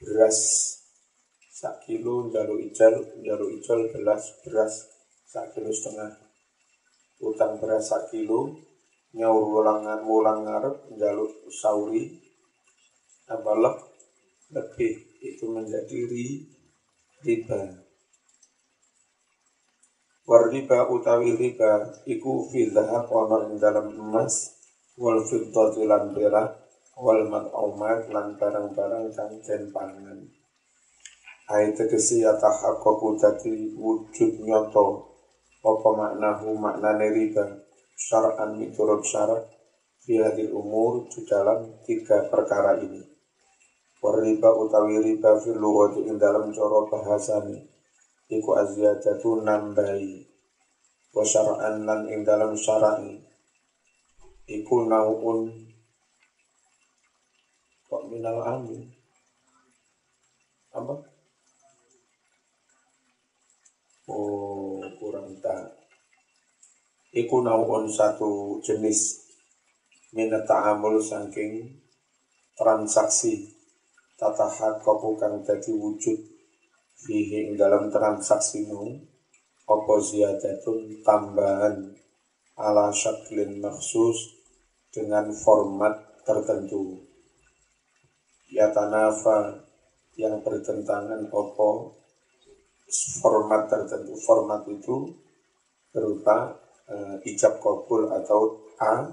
beras sak kilo jaluk ijal jaluk ijal belas beras sak kilo setengah. Utang beras sak kilo nyaur ulang mulang ngarep jaluk sauri abalak lebih. Itu menjadi ri, riba. Warriba utawi riba iku fi dhahab ana dalam emas wal fiddati perak wal mat'umat lan barang-barang kang den pangan. Ai tegesi yatahaqqaqu dadi wujud nyoto apa maknahu maknane riba syar'an miturut syarat hadil umur di dalam tiga perkara ini. Warriba utawi riba fil lughati ing dalam cara bahasane iku aziyadatu nambahi wa syara'an lan ing dalam syara'i iku nau'un minal amin. Apa? Oh kurang tak iku nau'un satu jenis minat ta'amul saking transaksi tata hak kang dadi wujud fihi dalam transaksi nu apa ziyadatun tambahan ala syaklin maksus dengan format tertentu ya tanafa yang bertentangan opo format tertentu format itu berupa e, ijab kabul atau a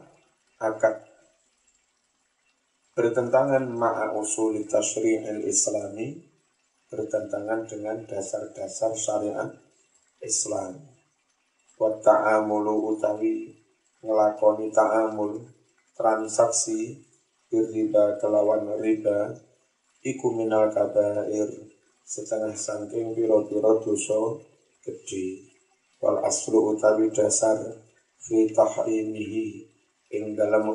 akad bertentangan ma'a usul tasyri'il islami bertentangan dengan dasar-dasar syariat Islam. Wa ta'amulu utawi ngelakoni ta'amul transaksi riba kelawan riba iku minal kabair setengah saking piro-piro dosa gede wal aslu utawi dasar fi tahrimihi ing dalam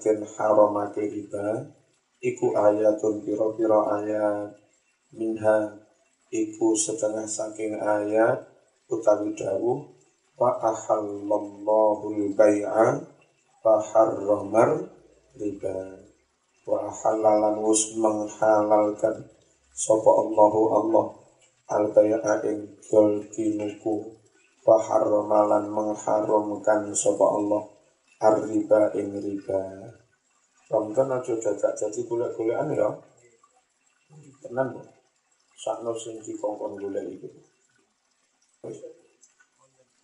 den haramake riba iku ayatun piro-piro ayat. Minha iku setengah saking ayat utawi dawuh wa ahallallahu al-bai'a wa harramar riba wa halalan wus menghalalkan sapa Allahu Allah al-bai'a ing dol kinuku wa harramalan mengharamkan sapa Allah ar-riba ing riba Ramadan aja dadak jadi golek-golekan ya. Tenan kok sakno sing dikongkon golek iku.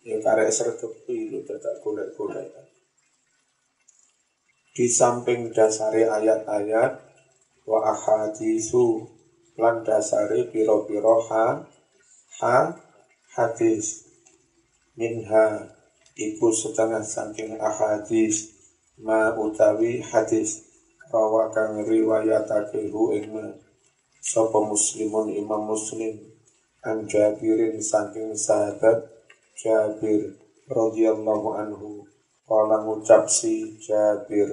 Ya karek sregepi lho dadak golek-golek. Di samping dasari ayat-ayat wa ahadisu lan dasari piro-piro ha ha hadis. Minha iku setengah saking ahadis ma utawi hadis. Rawa kang riwayatake hu ing Sopo muslimun imam muslim An Jabirin saking sahabat Jabir radhiyallahu anhu Kala ngucap si Jabir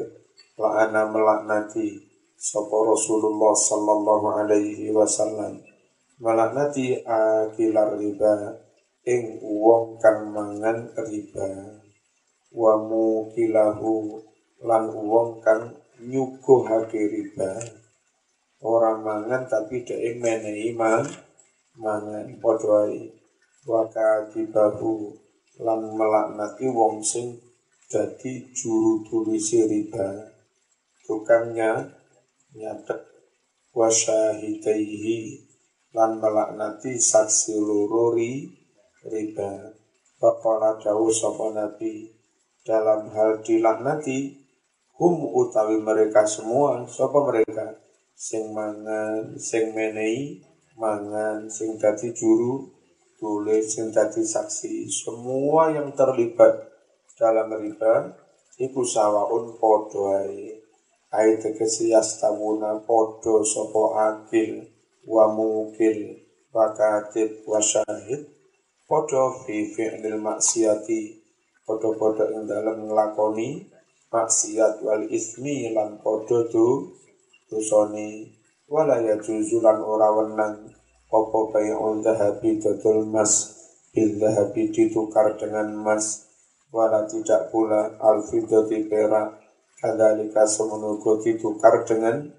La'ana melaknati Sopo Rasulullah sallallahu alaihi wasallam. Melaknati akilar riba Ing uwong kan mangan riba. Wa mukilahu Lan uwong kan nyuguhake riba. Orang mangan tapi dhek menehi man mangan padha ae bahu lan melaknati wong sing jadi juru tulis riba. Tukangnya nyatet. Wasyahidaihi lan melaknati saksi lururi riba. Bapak jauh sapa Nabi. Dalam hal dilaknati hum utawi mereka semua sapa mereka? Sing mangan, sing menehi mangan, sing dadi juru tulis, sing dadi saksi, semua yang terlibat dalam riba iku sawaun padha ae. Ae tegese yastawuna padha sapa akil wa mukil wa katib wa syahid. Padha fi fi'lil maksiati padha-padha ing dalam nglakoni maksiat wal ismi lan padha tu dosane. Wala ya juzulan ora wenang apa bai'ul dhahabi dodol mas bil dhahabi ditukar dengan mas wala tidak pula al fiddati perak. Kadalika semenugo ditukar dengan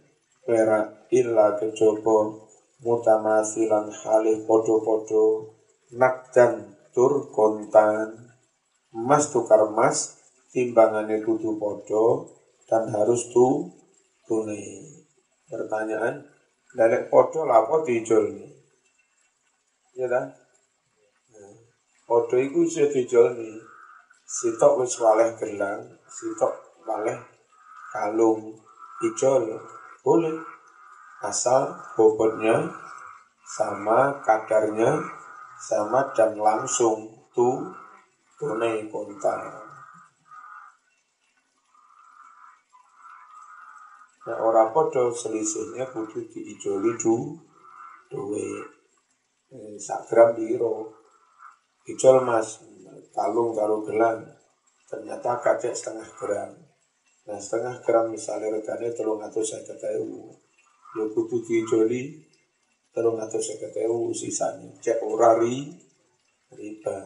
perak. Illa kejobo mutamasilan halih podo-podo. Nakdan tur kontan. Emas tukar emas timbangannya kudu podo dan harus tu tunai. Pertanyaan lelek podo lapo dijol nih ya kan podo itu bisa dijol nih sitok wis waleh gelang sitok waleh kalung ijol boleh. Asal bobotnya sama kadarnya sama dan langsung tu tunai kontan. Nah orang podo selisihnya kudu diijoli du duwe eh, sak gram biro ijol mas kalung karo gelang. Ternyata kacek setengah gram. Nah setengah gram misalnya regane telung atau saya ketahui ya kudu diijoli telung atau seket ewu sisanya. Cek urari riba.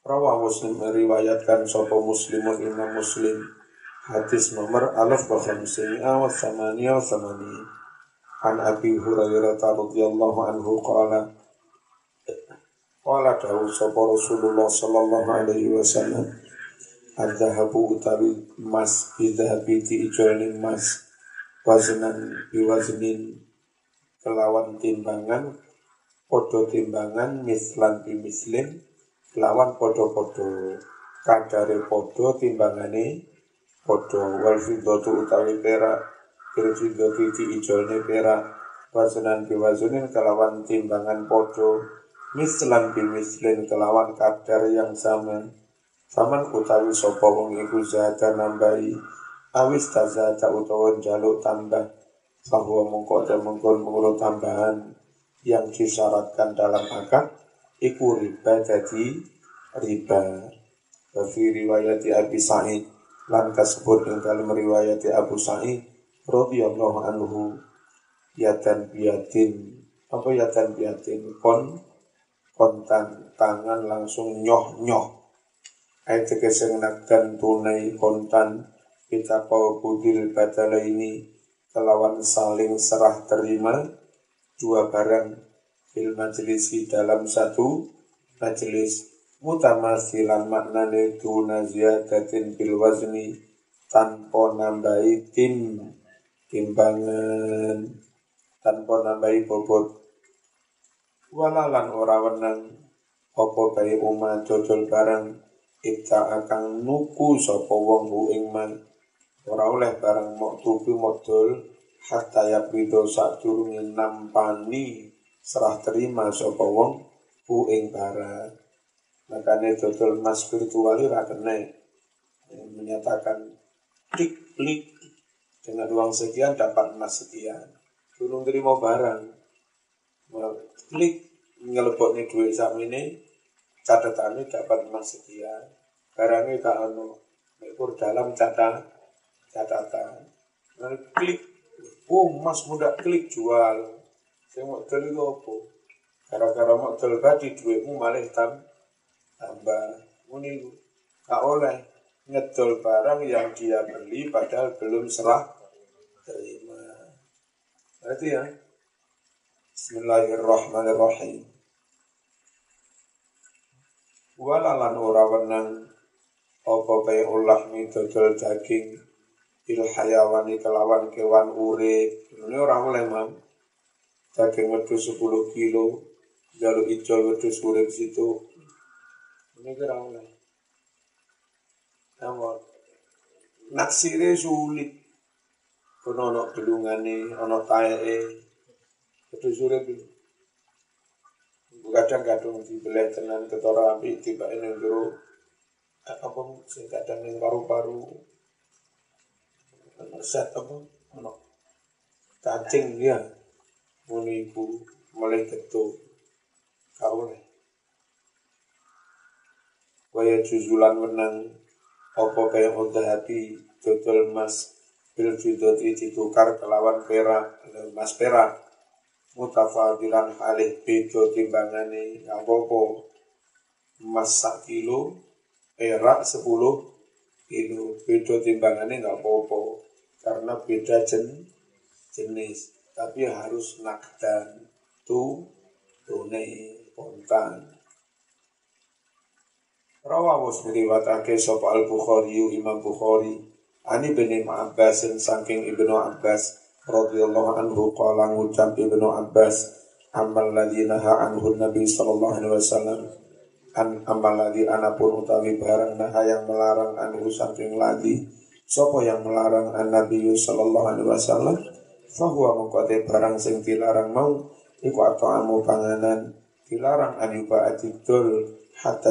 Rawah Muslim meriwayatkan sopo muslimun imam muslim. Hadis nomor alaf wa khamsini wa samani wa samani. An Abi Hurairah radhiyallahu anhu qala qala dawu sopo Rasulullah sallallahu alaihi wasallam Adzahabu utawi mas bidhabi ti ijolni mas waznan biwaznin kelawan timbangan podo timbangan mislan bimislin kelawan podo-podo kadare podo timbangane podo wal fiddatu utawi perak fil fiddati ti ijolne perak waznan biwaznin kelawan timbangan podo mislan bimislin kelawan kadar yang sama saman utawi sapa wong iku zata nambahi awis taza tak utawa jaluk tambah. Bahwa mengkau dan mengkon mengurut tambahan yang disyaratkan dalam akad iku riba jadi riba. Bafi riwayati Abi Sa'id lan kasebut yang dalam riwayati Abu Sa'id radhiyallahu anhu. Yatan biatin apa yatan biatin? Kon kontan tangan langsung nyoh nyoh ayat tegese dan tunai kontan. Kita kau budil badala ini kelawan saling serah terima. Dua barang fil majlisi dalam satu. Majelis mutamasilan maknane duna ziyadatin bil wazni tanpa nambahi tim. Timbangan. Tanpa nambahi bobot walalan ora wenang apa bae umat jojol barang ibta akan nuku sapa wong ing man. Ora oleh barang mok tuku modul. Hatta yakbido sadurunge nampani serah terima sapa wong ku ing barang makanya dodol emas virtual ora menyatakan klik klik. Dengan uang sekian dapat emas sekian. Turun terima barang klik ngeleboknya duit sak ini catatannya dapat emas sekian barangnya gak anu Mekur dalam catatan catatan. Nah, klik, oh mas muda klik jual. Saya mau itu apa? Gara-gara mau jual tadi duitmu malah tam, tambah. Ini gak oleh ngedol barang yang dia beli padahal belum serah terima. Berarti ya. Bismillahirrahmanirrahim. Walalan ora wenang apa bae ulah mi dodol daging il hayawani kelawan kewan urip. Ini orang oleh mam. Daging wedhus 10 kilo jaluk ijol wedhus urip situ. Ini kira oleh. Namun naksire sulit. Kono ono belungane ono tae wedhus urip itu kadang kadang dibelah tenan ketara api tiba ini jero apa sing kadang yang paru-paru. Set apa? Ono cacing dia muni ibu mulai ketu kau nih kaya juzulan menang apa kaya hati dodol mas bil fidoti ditukar kelawan perak mas perak mutafadilan halih bedo timbangane. Ngapopo emas sak kilo perak sepuluh kilo. Bedo timbangannya nggak apa-apa. Karena beda jen, jenis. Tapi harus nakdan tu tunai kontan Rawahus meriwatake sapa Al Bukhari Imam Bukhari. Ani bin Abbas saking Ibnu Abbas radhiyallahu anhu qala ngucap Ibnu Abbas amal ladzi naha anhu Nabi sallallahu alaihi wasallam. An amal ladzi anapun utawi barang naha yang melarang anhu saking ladzi sapa yang melarang an Nabi sallallahu alaihi wasallam? Fahuwa mengkote barang sing dilarang mau iku atau panganan. Dilarang an yuba adidul hatta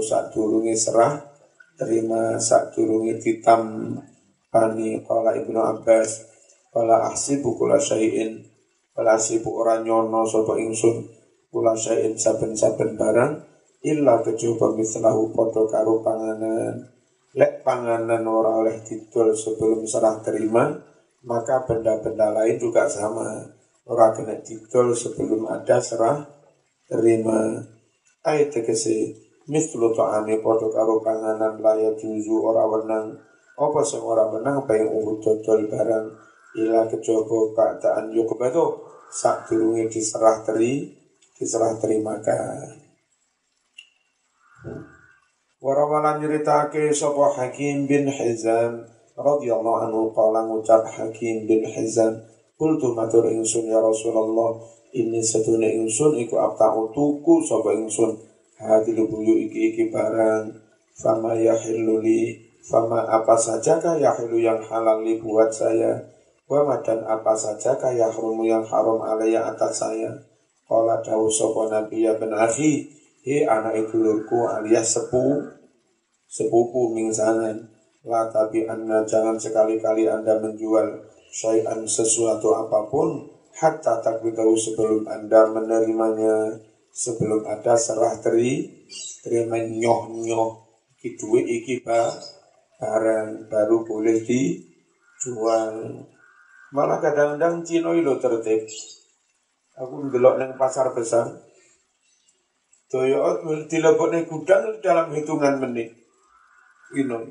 saat durungi serah terima saat durungi titam pani kala ibnu Abbas kala ahsibu kula syai'in. Kala ahsibu ora nyono sopo ingsun. Kula syai'in saben-saben barang illa kecoba mislahu podo karo panganan. Lek panganan ora oleh didol sebelum serah terima maka benda-benda lain juga sama. Ora kena didol sebelum ada serah terima. Ayat tegese mislu ta'ami padha karo panganan laya juzu ora wenang. Apa sing ora wenang pengen urut dodol barang ila keadaan yo kebeto sak durunge diserah teri diserah terimakan Warawalan nyeritake sapa Hakim bin Hizam radhiyallahu anhu qala ngucap Hakim bin Hizam Kultu matur ingsun ya Rasulullah ini sedune ingsun iku abta'u tuku sapa ingsun. Hadil buyu iki iki barang. Fama yahilluli fama apa saja kah yahilu yang halal li buat saya wa dan apa saja kah yahrumu yang haram alaya atas saya. Kala dawu sapa nabi ya ben akhi he anak lurku alias sepu sepupu mingsangan la tapi anda jangan sekali-kali anda menjual syai'an sesuatu apa pun hatta tahu sebelum Anda menerimanya sebelum ada serah teri terima nyoh nyoh iki duit iki barang baru boleh dijual malah kadang-kadang Cino itu tertib. Aku ngelok neng pasar besar. Toyo dilebok neng gudang dalam hitungan menit. Know.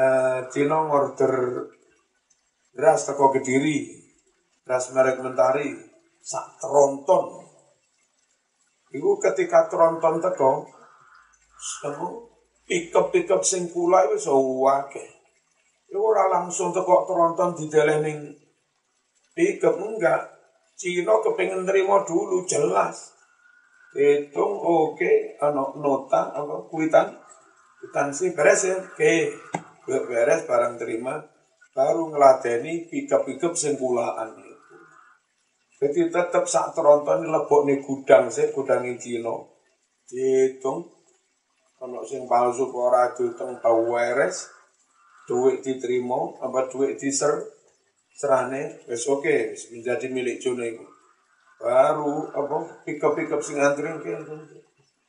uh, Cino ngorder beras teko kediri beras merek mentari sak tronton. Iku ketika tronton teko Iku pikep-pikep sing kula Iku ora langsung teko tronton dideleh ning pikep enggak. Cina kepengen terima dulu jelas. Hitung oke okay, ano nota apa kuitan? Sih beres ya. Oke okay. beres barang terima. Baru ngeladeni pikep-pikep sing kulaan jadi tetap saat teronton lebok nih gudang sih gudang Cina. Dihitung kalau sing palsu ora dihitung tau weres duit diterima apa duit diser serane wes oke okay, menjadi milik Jono itu. Baru apa pikap-pikap sing antri kan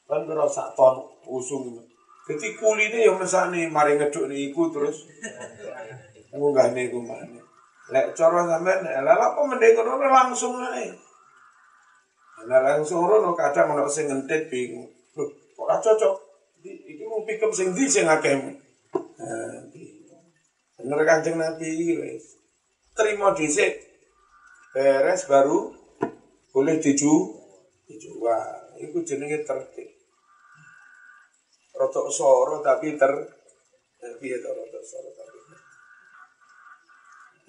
kan sak ton usung. Jadi kulitnya yang mesane mari ngeduk niku terus munggah niku mana. Lek cara sampean lha apa mending ngono langsung ae. Nah langsung ngono kadang ono sing ngentit bingung. Loh, kok ora cocok? Iki mau pick up sing ndi sing akeh. Nah, bener Kanjeng Nabi wis. Terima dhisik. Beres baru boleh diju dijual. Iku jenenge tertib. Rotok soro tapi ter piye to rotok soro tapi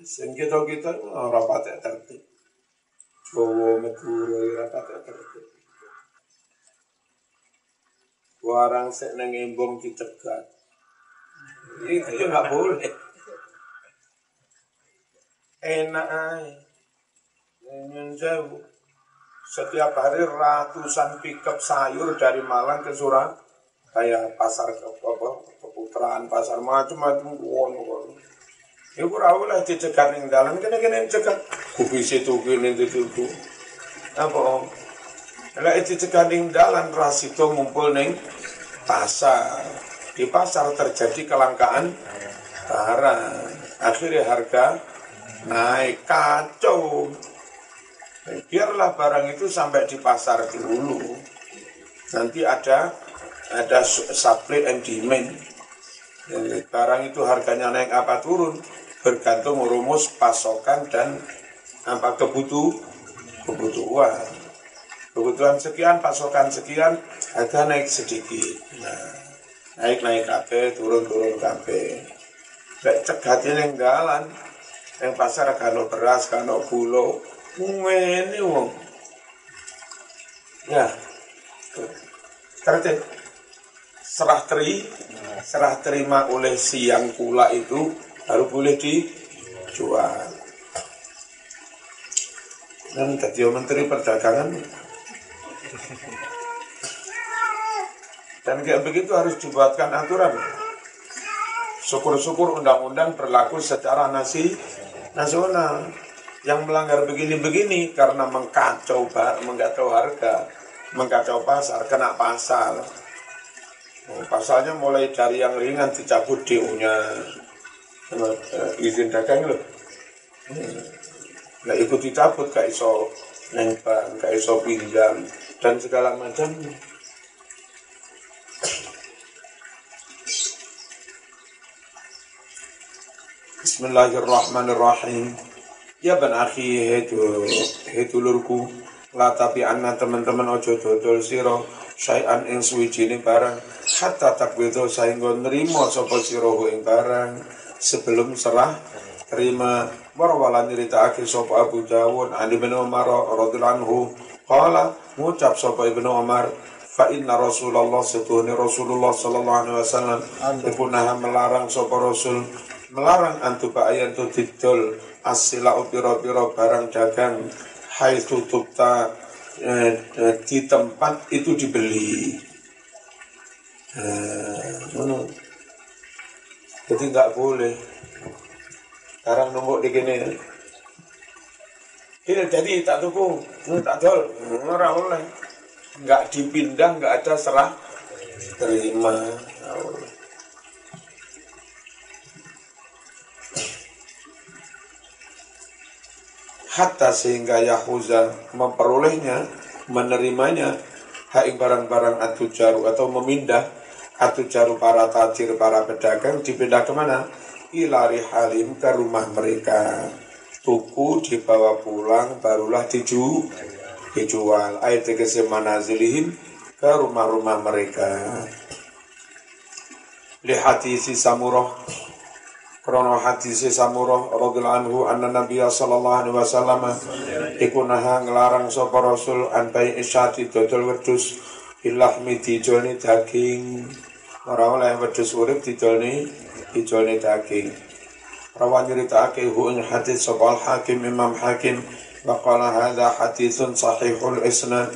Sing kita kita ora patek tertib. Jowo Madura ora patek tertib. Warang sek nang embong dicegat. Itu nggak boleh. Enak aja. Jauh. Setiap hari ratusan pickup sayur dari Malang ke Surabaya, pasar ke apa, keputraan, pasar macam-macam, Ya ora oleh dicegat ning dalan kene-kene cegat. Kupise tuku ning tuku. Apa om? Lek dicegat ning dalan rasito ngumpul ning pasar. Di pasar terjadi kelangkaan barang. Akhirnya harga naik kacau. Biarlah barang itu sampai di pasar dulu. Nanti ada ada supply and demand. Barang itu harganya naik apa turun, bergantung rumus pasokan dan apa kebutuh kebutuhan kebutuhan sekian pasokan sekian harga naik sedikit nah, naik naik kafe turun turun kafe cegat yang jalan yang pasar kano beras kano gula ini wong. Ya. Tertib serah teri serah terima oleh siang pula itu baru boleh dijual. Dan jadi menteri perdagangan. Dan kayak begitu harus dibuatkan aturan. Syukur-syukur undang-undang berlaku secara nasi nasional yang melanggar begini-begini karena mengkacau mengkacau harga mengkacau pasar kena pasal oh, pasalnya mulai dari yang ringan dicabut DO-nya uh, izin dagang loh. Nggak ikut dicabut gak iso neng gak iso pinjam dan segala macam. Bismillahirrahmanirrahim. Ya ben akhi itu itu lurku. La tapi anna teman-teman ojo dodol siro syai'an ing suwijine barang. Hatta takwido sainggo nrimo sapa sira ing barang. Sebelum serah terima warwala nyeritakake sapa Abu Dawud Ali bin Umar radhiyallahu anhu. Qala ngucap sapa Ibnu Umar fa inna Rasulullah setuhni Rasulullah sallallahu alaihi wasallam. Iku melarang sapa Rasul melarang antu ayan tu didol asila pira-pira barang dagang hai tutup ta eh, eh, di tempat itu dibeli eh, jadi nggak boleh. Sekarang numpuk di gini. Ini jadi tak tuku, tak tol, ora oleh. Nggak dipindah, nggak ada serah terima. Hatta sehingga Yahuza memperolehnya, menerimanya, hak barang-barang atujaru atau memindah atau jaru para tajir, para pedagang dipindah ke mana? Ilari halim ke rumah mereka. Tuku dibawa pulang, barulah diju, dijual. Ayat tegesi manazilihim ke rumah-rumah mereka. Lihat isi samurah Krono hadis samurah radhiyallahu anhu anna Nabi sallallahu alaihi wasallam iku naha nglarang sapa Rasul antai isyati dodol wedhus ilahmi dijolni daging. Ora oleh wedhus urip dijolni dijolni daging. Rawan nyritakake hu ing hadis sapa hakim Imam Hakim wa qala hadza haditsun sahihul isnad.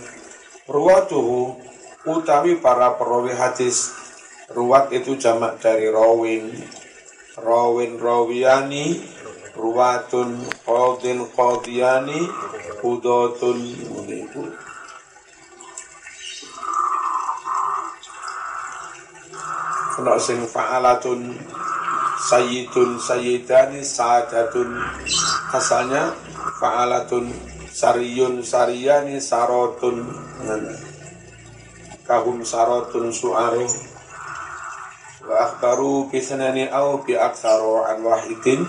Ruwatuhu utawi para perawi hadis ruwat itu jamak dari rawin rawin rawiyani ruwatun qadin qadiyani hudatun kena sing fa'alatun sayyidun sayyidani sadatun asalnya fa'alatun sariyun sariyani sarotun kahum sarotun su'aru bisanani au bi aktsaru an wahidin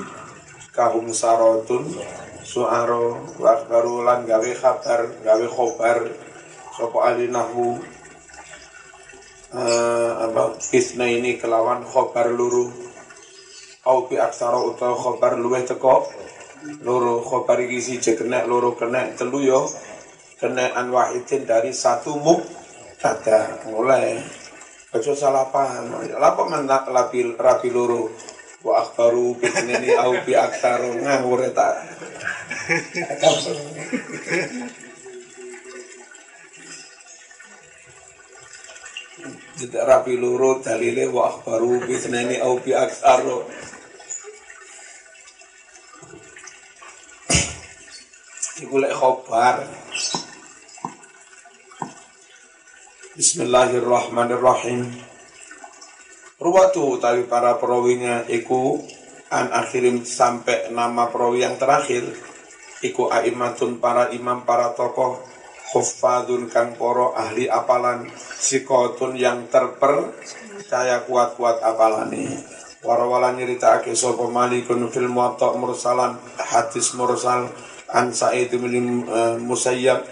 kahum sarotun su'aru wa akhbaru lan gawe kabar gawe khobar sapa alinahu uh, apa isna ini kelawan khobar luru au bi aksara utawa khobar luweh teko loro khobar iki siji kena loro kena telu yo kena an wahidin dari satu muk ada mulai aja salah paham. Lapa menak labil rabi loro? Wa akhbaru bitneni au bi aksaru ngawur ta tidak rapi lurut dalile wa akhbaru bisnani au bi aksaro iku lek khobar Bismillahirrahmanirrahim. Ruwatu tali para perawinya iku an akhirim sampai nama perawi yang terakhir iku aimatun para imam para tokoh Hufadun kang poro ahli apalan sikotun yang terpercaya kuat-kuat apalani warawala nyeritakake sapa malikun fil muwatta mursalan hadis mursal an Sa'id bin uh, Musayyab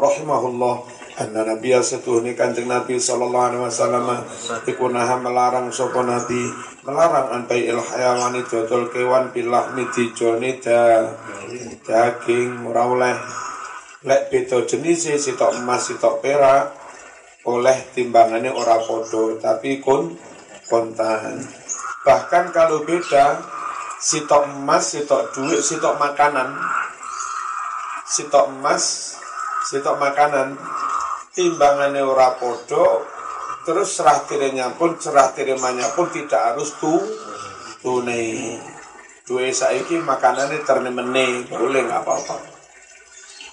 rahimahullah anna nabiya setuhni kanjeng nabi sallallahu alaihi wasallam iku naha melarang sapa nabi? Melarang antai il hayawani dodol kewan bilah midi jone da daging ora oleh. Lek beda jenis sitok emas sitok perak oleh timbangannya ora podo tapi kun kontan bahkan kalau beda sitok emas sitok duit sitok makanan sitok emas sitok makanan timbangannya ora podo terus serah tirinya pun serah terimanya pun tidak harus tu tunai dua saiki makanannya ternemene boleh nggak apa-apa.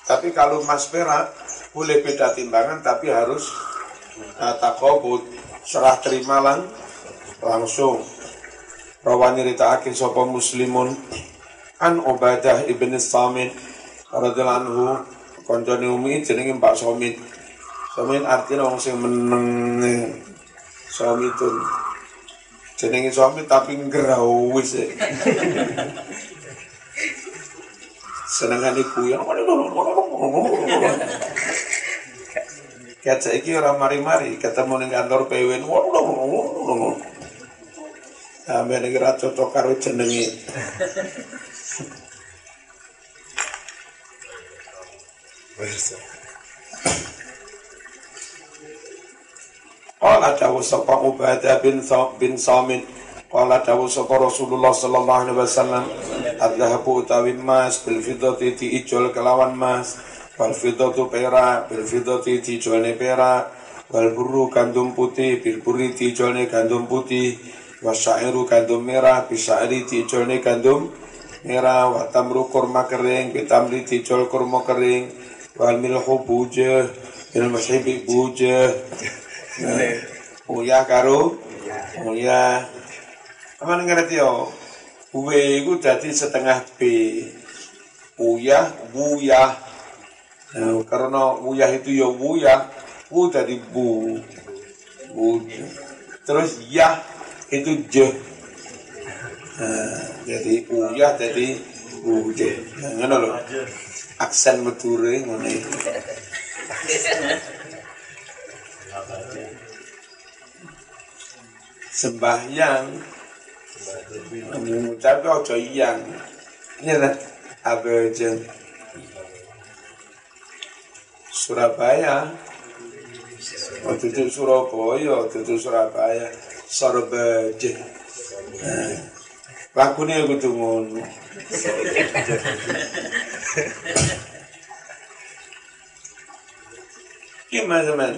Tapi kalau mas perak boleh beda timbangan tapi harus uh, takobut serah terima lang langsung. Rawani rita akin sopo muslimun an ubadah ibn samit radhiyallahu anhu konjoni umi jenenge Pak Somit Somin artinya orang sing meneng Somitun jenenge Somit tapi ngerau wis senengan iku ya Kat saiki ora mari-mari ketemu ning kantor PWN. Sampe nek ora cocok karo jenenge. Wes. Qala dawu sapa Ubadah bin bin Samit. Qala dawu sapa Rasulullah sallallahu alaihi wasallam. Adzahabu utawi mas bil fiddati ijol kelawan mas wal fiddatu perak bil fiddati diijolne perak. Wal burru gandum putih bil burri diijolne gandum putih. Wasyairu gandum merah bisairi diijolne gandum merah. Wa tamru kurma kering bitamri diijol kurma kering. Wal milhu bujah bil mushibi bujah Uyah karo uyah. Aman ngerti yo. W iku dadi setengah B. Uyah, wuyah. Nah, karena wuyah itu ya wuyah, wu dadi bu. Bu. Terus yah itu j. Nah, jadi uyah jadi bu j. Nah, ngono lho. Aksen medure ngono sembahyang. Mengucap ojo yang ini lah abejen Surabaya. Waktu itu Surabaya waktu itu Surabaya. Sorbeje nah, lakunya aku ngono. Gimana teman?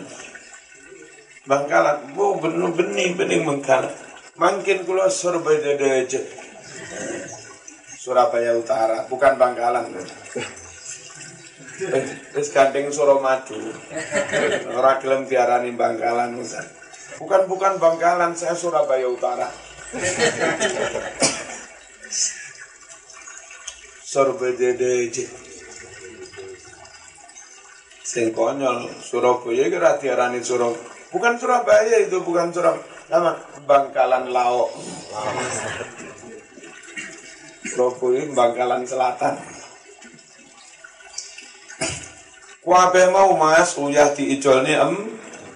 Bangkalan, bu benih benih benih Bangkalan. Makin kulo Surabaya aja. Surabaya Utara, bukan Bangkalan. Wis gandeng Suramadu. Ora gelem diarani Bangkalan Ustaz. Bukan bukan Bangkalan, saya Surabaya Utara. Aja sing konyol Surabaya kira diarani Surabaya bukan Surabaya itu bukan Surabaya nama Bangkalan Laok. Surabaya Bangkalan Selatan. Kuabe mau mas? Uyah diijolni em.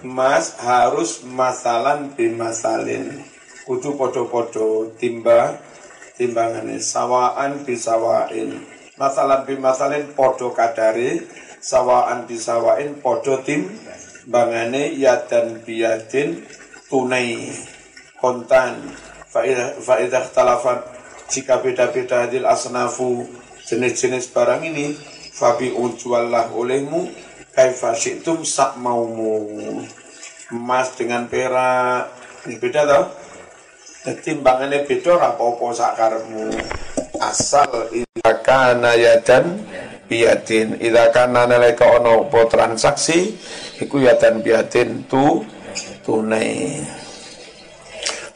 Mas harus masalan bimasalin kudu podo-podo timba timbangannya sawaan bisawain masalan bimasalin podo kadari sawaan bisawain podo tim bangane yadan biyadin tunai. Kontan. Faidah talafat jika beda-beda hadil asnafu jenis-jenis barang ini fabi ujuallah olehmu. Kaifa syi'tum sak maumu. Emas dengan perak. Ini beda tau? Timbangannya beda apa-apa sakarmu asal idakana yadan biadin. Idza kana nalika ana apa transaksi iku ya dan biadin tu tunai.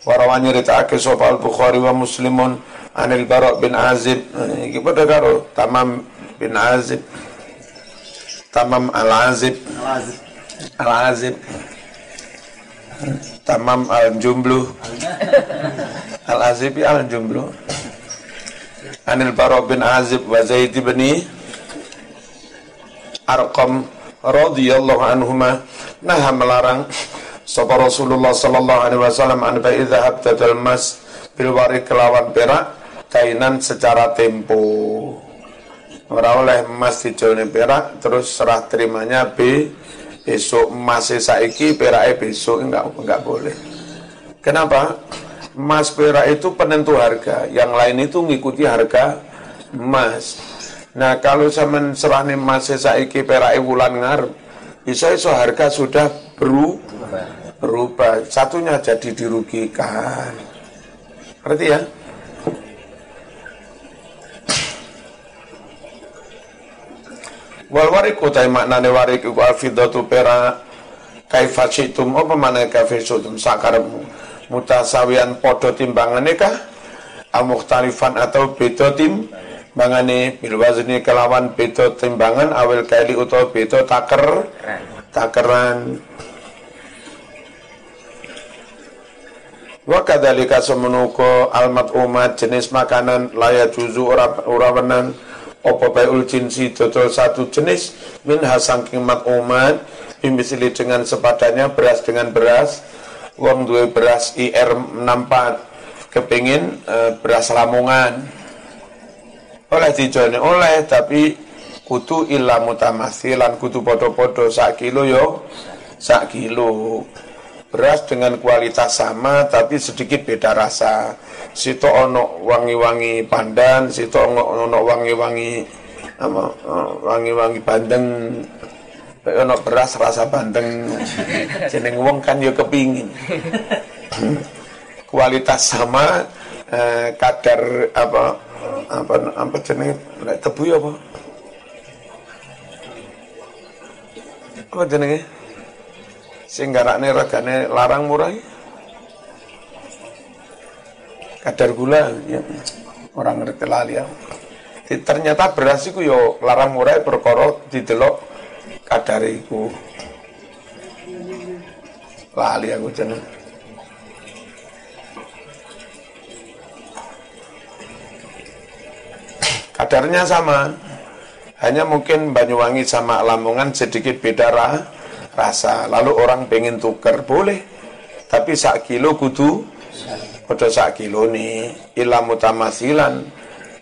Warawan nyeritakake sapa Al-Bukhari wa Muslimun anil Bara' bin Azib. Iki padha karo Tamam bin Azib. Tamam Al-Azib. Al-Azib. Tamam Al-Jumblu. Al-Azib al-Jumblu. Anil Bara bin Azib wa Zaid bin Arqam radhiyallahu anhuma nah melarang sapa Rasulullah sallallahu alaihi wasallam an fa idza habtatul mas bil wari kelawan perak kainan secara tempo. Ora oleh emas dijolne perak terus serah terimanya B besok emas saiki perak besok enggak enggak boleh. Kenapa? Emas perak itu penentu harga yang lain itu ngikuti harga emas nah kalau zaman serahne emas saiki perak wulan ngarep bisa iso harga sudah berubah berubah. Satunya jadi dirugikan. Berarti ya? Wal warik utai maknane warik iku alfidatu pera kaifa syitum apa mana kaifa syitum? Sakaremu mutasawian podo timbangane kah? Amuktarifan atau beda timbangane bil wazni kelawan beda timbangan awil kaili utawa beda taker. Takeran. Wa kadzalika semenuko almat umat jenis makanan layak juzu ora ora apa baiul jinsi dodol satu jenis min hasangking mat umat bimisili dengan sepadannya beras dengan beras. Wong duwe beras IR 64 kepingin e, beras lamongan oleh dijone oleh tapi kutu illa mutamasilan kutu podo-podo sak kilo yo sak kilo. Beras dengan kualitas sama tapi sedikit beda rasa. Situ ono wangi-wangi pandan situ ono, ono wangi-wangi apa wangi-wangi bandeng. Ono beras rasa bandeng. Jeneng wong kan yo kepingin. Kualitas sama eh, kadar apa apa apa jeneng tebu ya apa? Apa jenenge? Sing garakne regane larang murah kadar gula ya. Orang ngerti lali ya. Ternyata beras itu yo larang murah perkara didelok kadar iku. Lali aku jeneng kadarnya sama. Hanya mungkin Banyuwangi sama Lamongan sedikit beda rasa. Lalu orang pengen tuker boleh. Tapi sak kilo kudu. Pada sak kilo nih ilah mutamasilan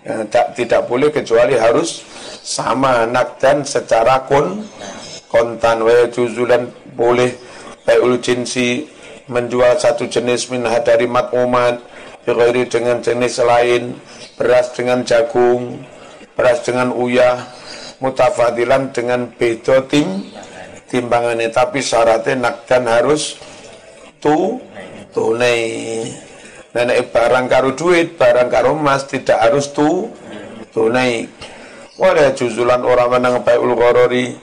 ya, tak, tidak boleh kecuali harus sama nak dan secara kon kontan. Wa juzulan boleh. Bayul jinsi menjual satu jenis min dari mat umat bighairi dengan jenis lain beras dengan jagung beras dengan uyah mutafadilan dengan beda tim timbangannya. Tapi syaratnya nakdan harus tu tunai. Nenek barang karo duit barang karo emas tidak harus tu tunai. Wadah juzulan orang menang baik ulgorori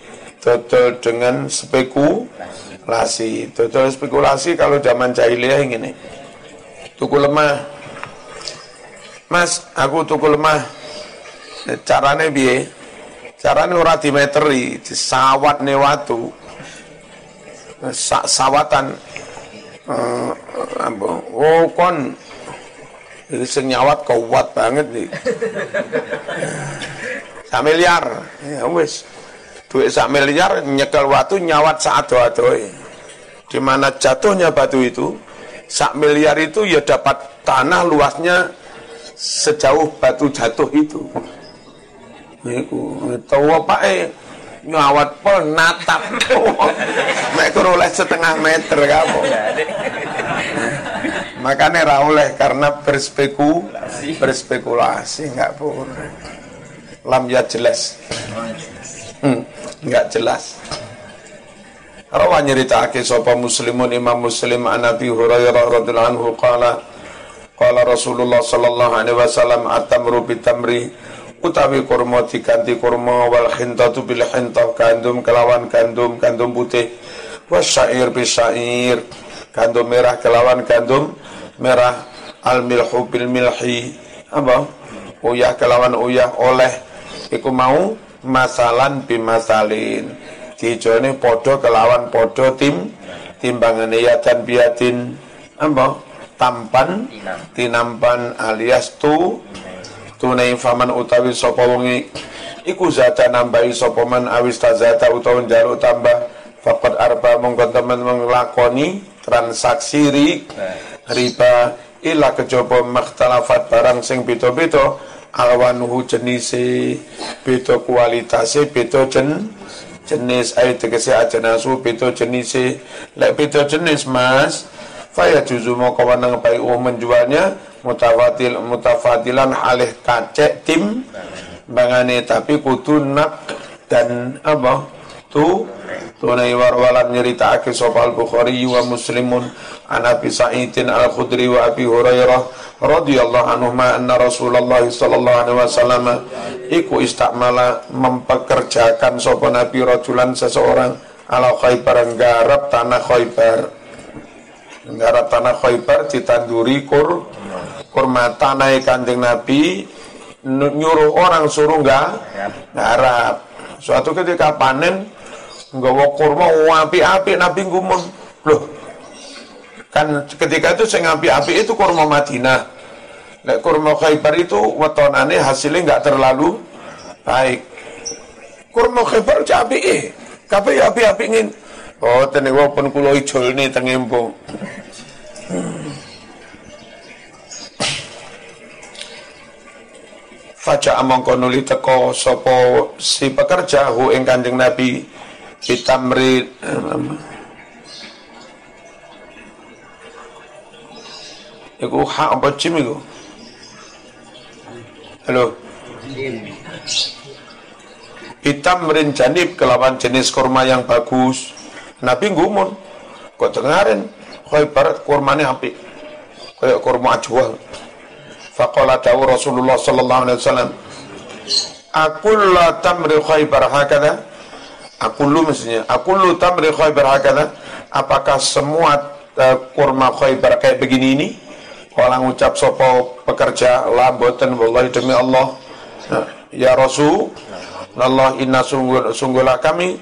total dengan spekulasi total spekulasi kalau zaman jahiliyah ini. Tuku lemah mas aku tuku lemah caranya biye Carane ora dimeteri, disawat watu. Sa sawatan uh, oh kon ini sing nyawat kuat banget nih. sak miliar. Ya wis. Duit sak miliar nyekel watu nyawat saat ado-adoe. Di mana jatuhnya batu itu, sak miliar itu ya dapat tanah luasnya sejauh batu jatuh itu. Niku tawa pake nyawat pol natap. Mek oleh setengah meter kapo. Makanya ra oleh karena berspekulasi, berspekulasi enggak boleh. Lam ya jelas. Hmm, enggak jelas. Rawa nyeritake sapa muslimun Imam Muslim an Nabi Hurairah radhiyallahu anhu qala qala Rasulullah sallallahu alaihi wasallam atamru bitamri utawi kurma diganti kurma wal khintatu bil khintah gandum kelawan gandum gandum putih wasyair bisair gandum merah kelawan gandum merah al milhu bil milhi apa? Uyah kelawan uyah oleh iku mau masalan bimasalin. Dijone podo kelawan podo tim timbangan dan biatin apa tampan tinampan. alias tu tunai faman utawi sapa wonge iku zata nambahi sapa man awis tazata utawa njaluk tambah faqad arba mongko temen menglakoni transaksi ri riba ila kejaba makhtalafat barang sing beda-beda. Alwanuhu jenise beda kualitase beda jen jenis. Air tegese aja nasu beda jenise. Lek beda jenis mas faya juzu mau kawan baik umum menjualnya mutafadil mutafadilan alih kacek tim bangane. Tapi kudu nak dan apa? Tu tunai warwalan nyerita ake sopal Bukhari wa Muslimun an Abi Sa'idin al-Khudri wa Abi Hurairah radhiyallahu anhu ma anna Rasulullah sallallahu alaihi wasallam iku istakmala mempekerjakan sapa Nabi rajulan seseorang ala Khaybar nggarap tanah Khaybar nggarap tanah Khaybar ditanduri kur kurma tanah Kanjeng Nabi nyuruh orang suruh enggak nggarap suatu ketika panen nggawa kurma api-api Nabi ngumum loh kan ketika itu saya ngapi api itu kurma Madinah Lek kurma Khaybar itu wetonane hasilnya nggak terlalu baik. Kurma Khaybar capi eh, kape ya api api ingin. Oh, tenek pun kulo ijol nih tengempo. Faja among konuli teko sopo si pekerja hu ing kanjeng Nabi meri Iku hak apa cim iku? Halo. Hitam merencanip kelawan jenis kurma yang bagus. Nabi ngumun. Kok dengarin? Khaybar kurmanya api. Kayak kurma ajwa. Faqala dawu Rasulullah sallallahu alaihi wasallam. Akulla tamri khaybar hakada. Akullu maksudnya. Akullu tamri khaybar hakada. Apakah semua uh, kurma khaybar kayak begini ini? Orang ucap sopo pekerja lamboten wallahi demi Allah ya Rasul Allah inna sungguh, sungguhlah kami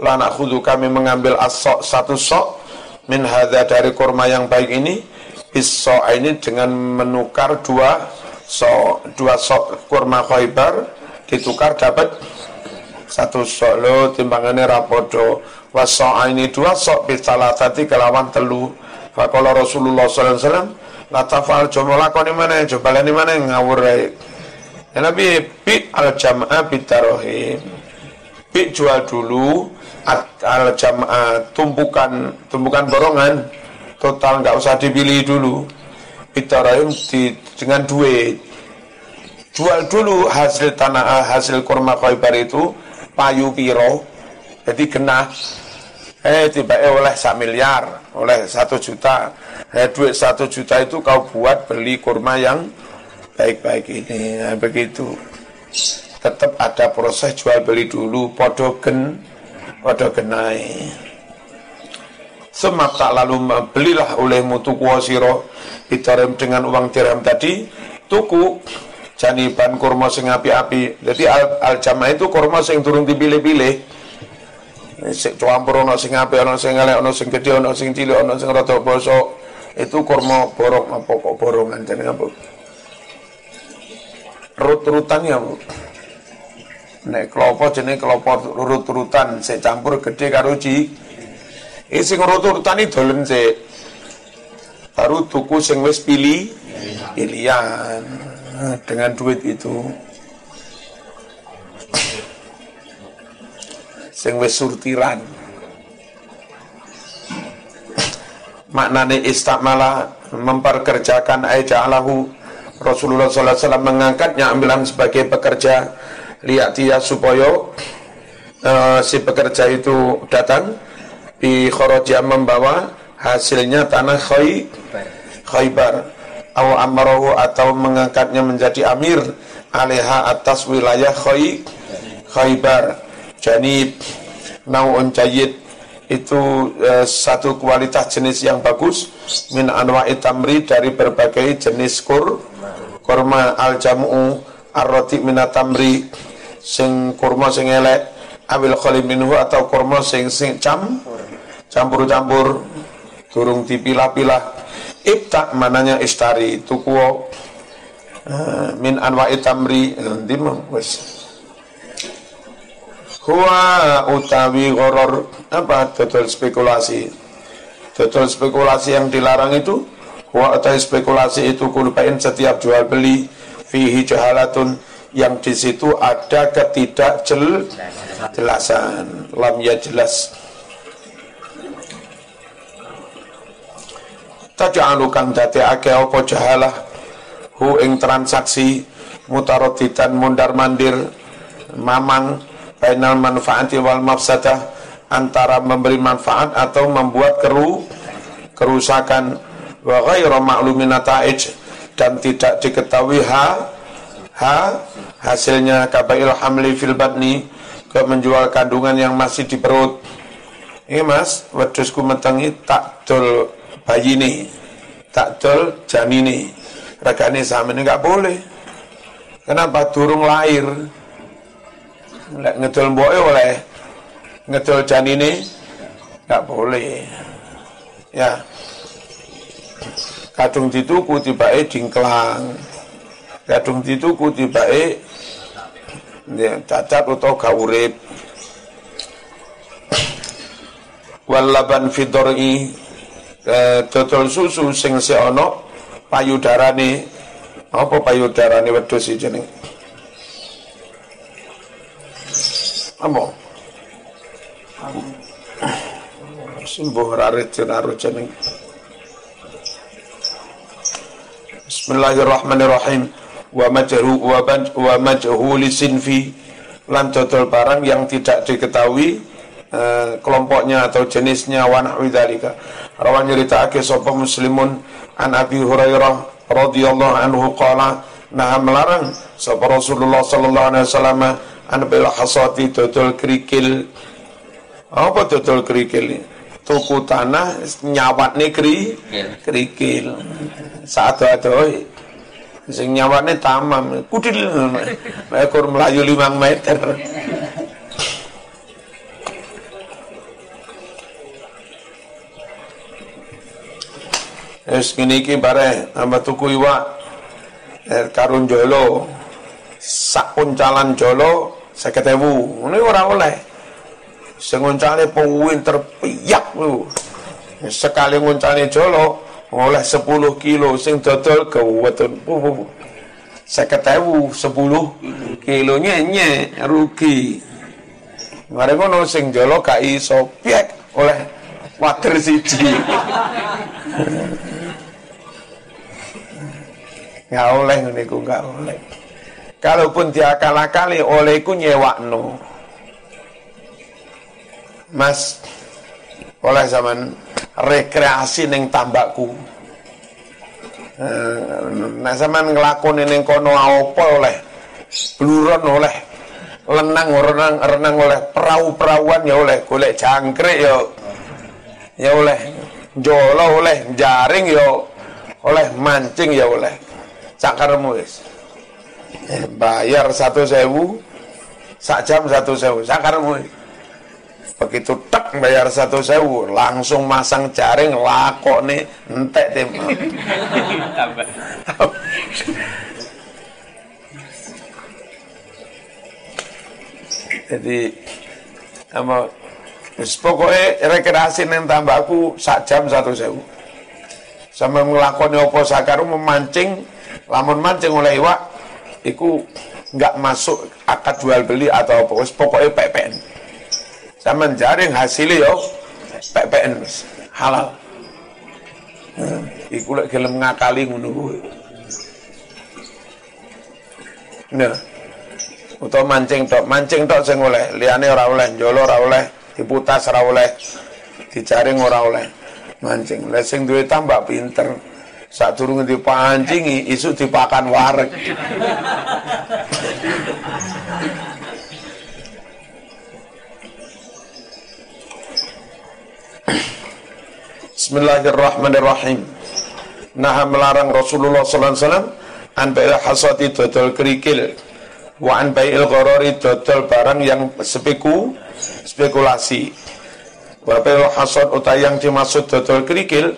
lana khudu kami mengambil asok satu sok min hadha dari kurma yang baik ini biso ini dengan menukar dua sok dua sok kurma khaybar ditukar dapat satu sok. Lo timbangannya rapodo wasok ini dua sok bisalah tadi kelawan telu. Fakola Rasulullah sallallahu alaihi wasallam latafal coba lakoni mana coba lani mana ngawur ya Nabi bi al jamaah bitarohim bi jual dulu al jamaah tumpukan tumpukan borongan total nggak usah dipilih dulu. Bitarohim di dengan duit. Jual dulu hasil tanah hasil kurma khaybar itu payu piro jadi kena eh tiba eh oleh sak miliar oleh satu juta. Eh, duit satu juta itu kau buat beli kurma yang baik-baik ini. Nah, begitu. Tetap ada proses jual beli dulu podogen podogenai semak tak lalu belilah oleh mutu kuasiro ditarem dengan uang dirham tadi tuku janiban kurma sing api-api. Jadi al, al itu kurma sing turun dipilih-pilih. Sik campur ono sing apik ono sing elek ono sing gedhe ono sing cilik ono sing rada bosok itu kurma borong apa kok borongan jeneng apa? Rut-rutan ya Bu nek klopo jenenge klopo rut-rutan sik campur gede karo ci iki sing rut-rutan iki dolen sik. Baru tuku sing wis pilih pilihan. Dengan duit itu. Sing wis surtiran. Maknane istakmala memperkerjakan alahu. Rasulullah SAW mengangkatnya ambilan sebagai pekerja lihat dia supaya uh, si pekerja itu datang. Di khoroja membawa hasilnya tanah khay, khaybar. Atau amarahu atau mengangkatnya menjadi amir aleha atas wilayah khay, khaybar. Janib nau'un jayid. Itu eh, satu kualitas jenis yang bagus. Min anwa'i tamri dari berbagai jenis kur kurma. Al jamu arroti minatamri sing kurma sing elek awil khalim minhu atau kurma sing sing cam campur-campur turung dipilah-pilah. Ibta mananya istari tuku uh, min anwa tamri nanti wis huwa utawi goror apa total spekulasi. Total spekulasi yang dilarang itu huwa utawi spekulasi itu kulupain setiap jual beli fihi jahalatun yang di situ ada ketidakjelasan lam ya jelas. Taj'alu kang dadekake apa jahalah. Hu ing transaksi mutaradidan mundar mandir mamang bainal manfaati wal mafsadah antara memberi manfaat atau membuat keru kerusakan wa ghairu ma'lumin dan tidak diketahui ha ha? Hasilnya kabail hamli fil batni ke menjual kandungan yang masih di perut. Ini mas wedusku metengi tak dol bayi ini takdol janini regane sama ini nggak boleh. Kenapa durung lahir? Lek ngedol mboke oleh ngedol janine nggak boleh. Ya. Kadung dituku tibake dingklang kadung dituku tibake ya cacat utawa gak urip. Walaban fidori dodol susu sing si ono payudarane. Apa payudarane wedhus iki jeneng? Apa? Sembuh rarit jenaro jeneng. Bismillahirrahmanirrahim wa majhu wa majhul sinfi lan dodol barang yang tidak diketahui Eh, kelompoknya atau jenisnya wa nahwi dzalika. Rawan nyeritakake sapa muslimun an Abi Hurairah radhiyallahu anhu qala nah melarang sapa Rasulullah sallallahu alaihi wasallam an bil hasati dodol kerikil. Apa dodol kerikil? Tuku tanah nyawat negeri kerikil. Saat itu sing nyawatne tamam. Kudil. Ekor melayu 5 meter. Wis ngene iki bare nama tuku iwak. Eh, karun jolo. Sak uncalan jolo 50.000 ngene ora oleh. Sing uncale penguin terpiyak lu sekali nguncane jolo oleh 10 kilo sing dodol kewetun seket ewu sepuluh kilonya nye rugi. Mari ngono sing jolo gak iso. Oleh water siji. Nggak oleh niku nggak oleh. Kalaupun diakal-akali olehku nyewakno. Mas oleh zaman rekreasi neng tambakku. Nah zaman ngelakoni neng kono apa oleh? Bluron oleh. Lenang renang renang oleh. Perahu-perahuan ya oleh. Golek jangkrik ya. Ya oleh. Jolo oleh. Jaring ya oleh. Mancing ya oleh. Sakaremu wis. Eh, bayar satu sewu sak jam satu sewu. Sakaremu begitu tek bayar satu sewu langsung masang jaring lakok nih entek tim. Jadi apa pokoknya rekreasi neng tambahku sak jam satu sewu. Sama ngelakoni opo sakaru memancing lamun mancing oleh iwak iku nggak masuk akad jual beli atau apa pokoknya PPN sama jaring hasilnya yo. PPN halal. Hmm, iku lek gelem ngakali ngono kuwi. Nah utawa mancing tok. Mancing tok sing oleh. Liyane ora oleh. Njolo ora oleh. Diputas ora oleh. Dijaring ora oleh. Mancing. Lek sing duwe tambah pinter saat turun dipancingi isu dipakan warek Bismillahirrahmanirrahim. Nah melarang Rasulullah sallallahu alaihi wasallam an bai'il hasati dodol kerikil wa an bai'il gharari dodol barang yang speku spekulasi. Wa bai'il hasad utai yang dimaksud dodol kerikil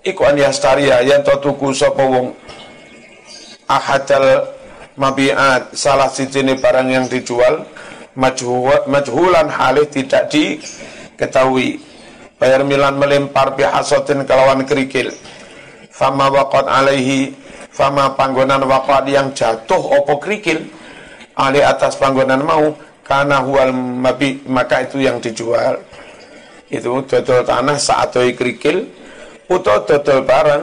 iku an yastaria yen to tuku sapa wong. Ahadal mabiat salah sijine barang yang dijual majhulan halih tidak diketahui bayar milan melempar bihasotin kelawan kerikil. Fama waqat alaihi fama panggonan waqat yang jatuh opo kerikil. Ali atas panggonan mau karena hual mabi maka itu yang dijual. Itu dodol tanah saat kerikil utawa dodol barang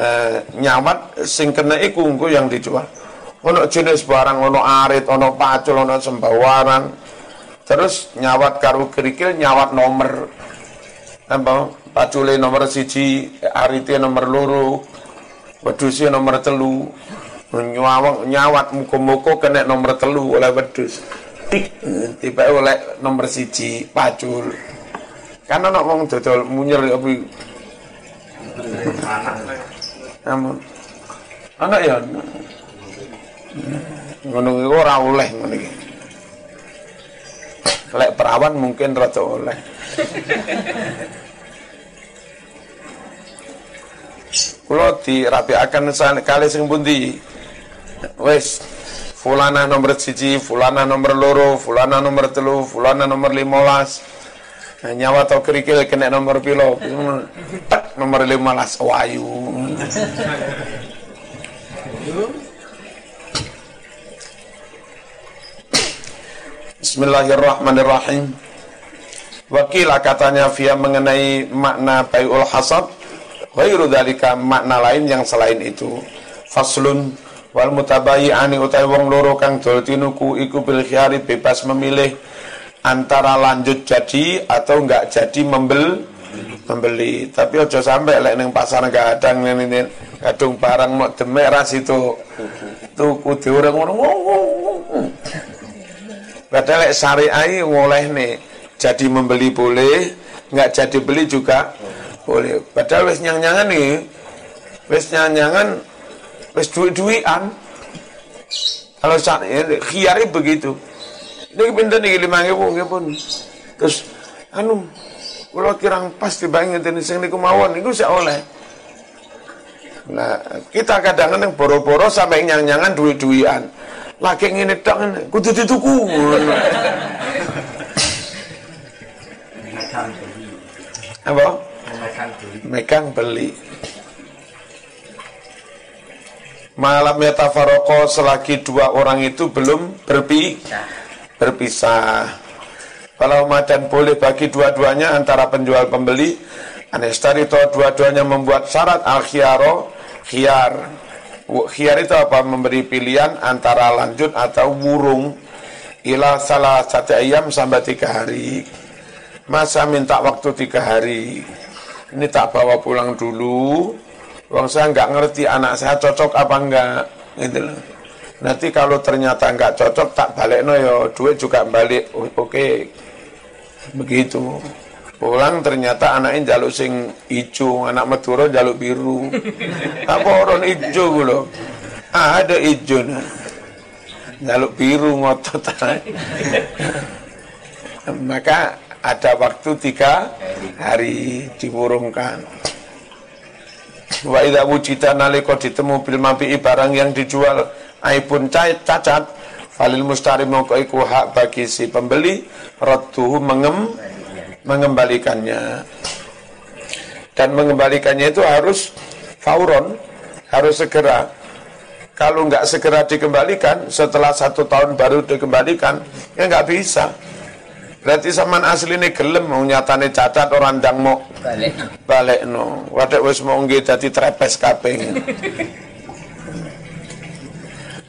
eh, nyawat sing kena iku engko yang dijual. Ono jenis barang ono arit ono pacul ono sembawaran. Terus nyawat karo kerikil nyawat nomor apa pacule nomor siji arite nomor loro weduse nomor telu nyawang nyawat muko-muko kena nomor telu oleh wedus tiba oleh nomor siji pacul karena nak wong dodol munyer apa Amun. Anak ya. Ngono ora oleh ngono iki. Lek perawan mungkin rada oleh. Kula dirapiaken kali sing pundi? Wis fulana nomor siji, fulana nomor loro, fulana nomor telu, fulana nomor limolas. Nyawa atau kerikil kena nomor pilo tak nomor 15 wayu. Bismillahirrahmanirrahim Wakilah katanya via mengenai makna bayul hasad Ghairu dalika makna lain yang selain itu. Faslun wal mutabayi'ani utai wong loro kang dol tinuku iku bil bebas memilih antara lanjut jadi atau enggak jadi membel membeli. Tapi ojo sampai lek neng pasar gadang ini kadung barang mau demek ras itu tuku diurung-urung padahal lek syariah boleh nih jadi membeli boleh enggak jadi beli juga boleh padahal wis nyang-nyangan nih wis nyang-nyangan wis duit-duitan kalau saat ini khiari begitu ini pinter nih lima ribu pun. Terus anu kalau kirang pas dibangun ini sing niku mawon niku saya oleh. Nah, kita kadang-kadang boro-boro sampai nyang-nyangan duit-duitan. Lagi ngene tok kudu dituku. Apa? Megang beli. Malam metafaroko selagi dua orang itu belum berpisah berpisah. Kalau madan boleh bagi dua-duanya antara penjual pembeli, anestarito dua-duanya membuat syarat al khiyaro khiyar. Khiyar itu apa? Memberi pilihan antara lanjut atau burung ila salah satu ayam sampai tiga hari. Masa minta waktu tiga hari. Ini tak bawa pulang dulu. Wong saya nggak ngerti anak saya cocok apa enggak. Gitu loh. Nanti kalau ternyata nggak cocok tak balik no yo duit juga balik. Oke, begitu. Pulang ternyata anaknya jaluk sing ijo, anak Madura jaluk biru. Apa orang ijo gue Ah, ada ijo nah. Jaluk biru ngotot. Maka ada waktu tiga hari diburungkan. Wa idza wujita nalika ditemu bil mabi'i barang yang dijual aibun cacat falil mustari mongko hak bagi si pembeli radduhu mengem mengembalikannya. Dan mengembalikannya itu harus fauron harus segera. Kalau nggak segera dikembalikan setelah satu tahun baru dikembalikan ya nggak bisa berarti zaman asli ini gelem mau nyatane cacat orang dang mau balik. Balik no wadah wis mau nggih dadi trepes kaping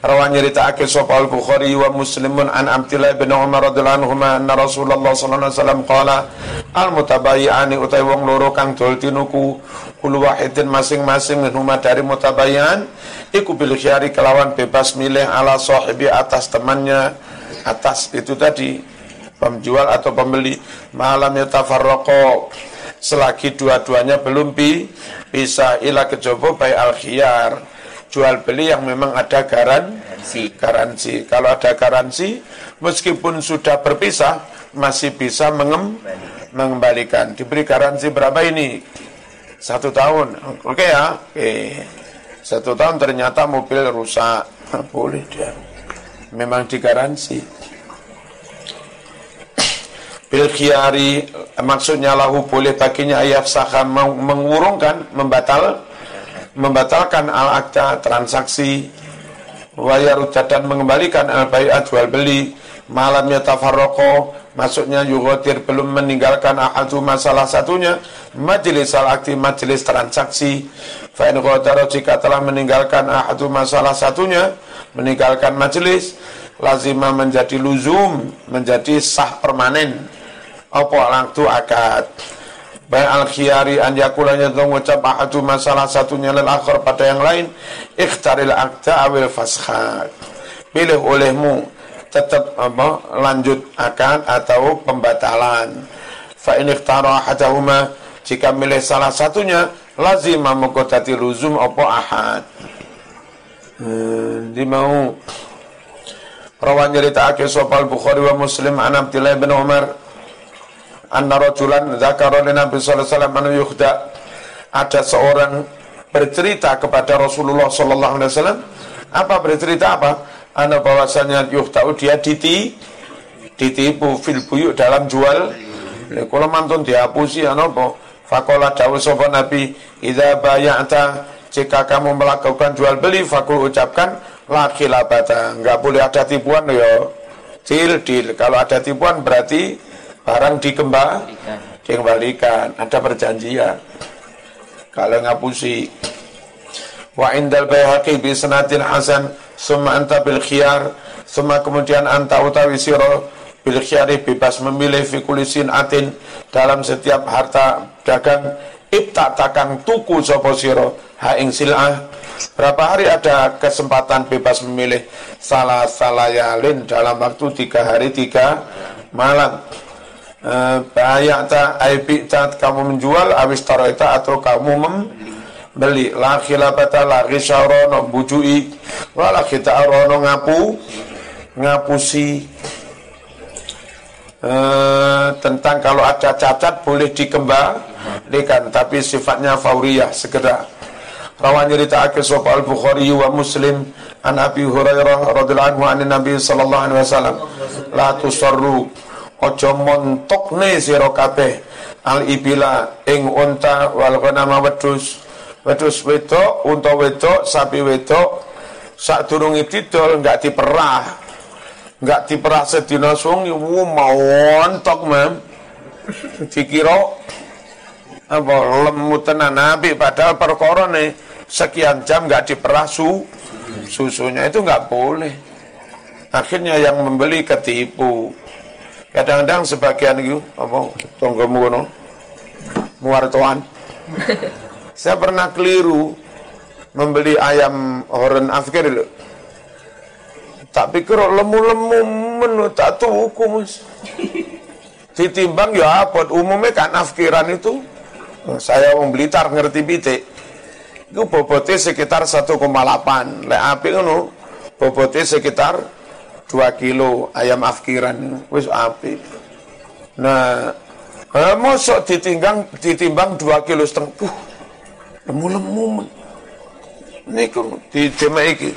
Rawan nyerita akil sapa al-Bukhari wa Muslimun an Abdullah bin Umar radhiyallahu anhu anna Rasulullah sallallahu alaihi wasallam qala al-mutabayyi'ani utai wong loro kang dol tinuku kulu wahidin masing-masing minhuma dari mutabayyan iku bil kelawan bebas milih ala sahibi atas temannya atas itu tadi penjual atau pembeli malam yatafarraqo selagi dua-duanya belum bi bisa ila kejobo bay al khiyar jual beli yang memang ada garansi. Garansi. Kalau ada garansi, meskipun sudah berpisah, masih bisa mengem mengembalikan. Diberi garansi berapa ini? Satu tahun. Oke okay ya. Oke. Okay. Satu tahun ternyata mobil rusak. Boleh dia. Memang digaransi. Bil khiyari maksudnya lahu boleh baginya ayat saham mengurungkan, membatal membatalkan al akta transaksi. Wayarudda dan mengembalikan al bayat jual beli. Malamnya tafarroko maksudnya yugotir belum meninggalkan ahadu masalah satunya. Majelis al akti majelis transaksi. Fa'in jika telah meninggalkan ahadu masalah satunya meninggalkan majelis lazima menjadi luzum menjadi sah permanen apa waktu akad? Baik al-khiyari an yakulanya tu mengucap ahadu masalah satunya lel akhir pada yang lain ikhtaril akta awil fashat pilih olehmu tetap apa lanjut akan atau pembatalan. Fa in ikhtara ahadahuma jika milih salah satunya lazim mengkotati luzum apa ahad. Hmm, di mau. Rawan cerita akhir sopal Bukhari wa Muslim an Abdullah bin Umar anna rajulan zakara li Nabi sallallahu alaihi wasallam ada seorang bercerita kepada Rasulullah sallallahu alaihi wasallam. Apa bercerita apa? Ana bahwasanya yuhtau dia diti ditipu fil buyuk dalam jual. Kalau mantun dihapusi apa? Fakola dawuh sapa nabi idza bayata jika kamu melakukan jual beli fakul ucapkan la khilabata. Enggak boleh ada tipuan ya. Deal deal kalau ada tipuan berarti barang dikembalikan, dikembalikan, ada perjanjian. Kalau ngapusi wa indal bayhaqi bi sanatin hasan summa anta bil khiyar. Summa kemudian anta utawi siro bil khiyari bebas memilih fi kulisin atin dalam setiap harta dagang. Ibta takang tuku sapa sira ha ing silah. Berapa hari ada kesempatan bebas memilih? Salah salayalin dalam waktu tiga hari tiga malam Eh, bayata aibita kamu menjual awis taroita atau kamu membeli la khilafata la ghisyara bujui. Wala kita arono ngapu. Ngapusi. Uh, tentang kalau ada cacat boleh dikembalikan tapi sifatnya fauriyah segera rawan cerita akhir sapa al bukhari wa muslim an abi hurairah radhiyallahu anhu an nabi sallallahu alaihi wasallam. La tusarru ojo montokne sira kabeh. Al ibila ing unta wal ghanama wedhus. Wedhus wedok unta wedok sapi wedok. Sadurunge didol enggak diperah. Enggak diperah sedina sungi. Mau ontok mem dikira apa lemu tenan nabi padahal perkara sekian jam enggak diperah su susunya itu enggak boleh. Akhirnya yang membeli ketipu Kadang-kadang sebagian itu apa tonggomu kono muartoan. Saya pernah keliru membeli ayam horen afkir dulu. Tak pikir lemu-lemu menu tak tuku mas. Ditimbang ya apa umumnya kan afkiran itu saya mau Blitar ngerti pitik. Itu bobotnya sekitar 1,8. Lek api ngono bobotnya sekitar 2 kilo ayam afkiran wis api. Nah eh, mosok ditimbang ditimbang 2 kilo setengah. Uh, lemu-lemu niku di jema iki.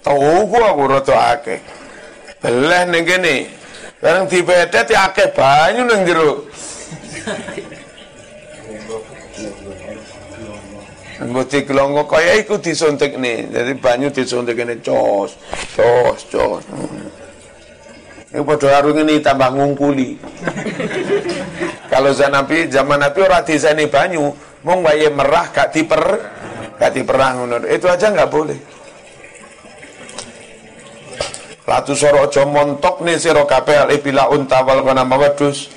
Tau gua aku rada akeh. Belah ning kene. Bareng dibedet ya akeh banyu ning jero Mbok dikelongo kaya iku disuntik nih. Jadi banyu disuntik ini cos, cos, cos. Ini padha karo ini tambah ngungkuli. Kalau zaman Nabi, zaman Nabi ora diseni banyu, mung wae merah gak diper gak diperang ngono. Itu aja nggak boleh. Latu soro aja montok nih sira kabeh bila unta wal ghanam wadus.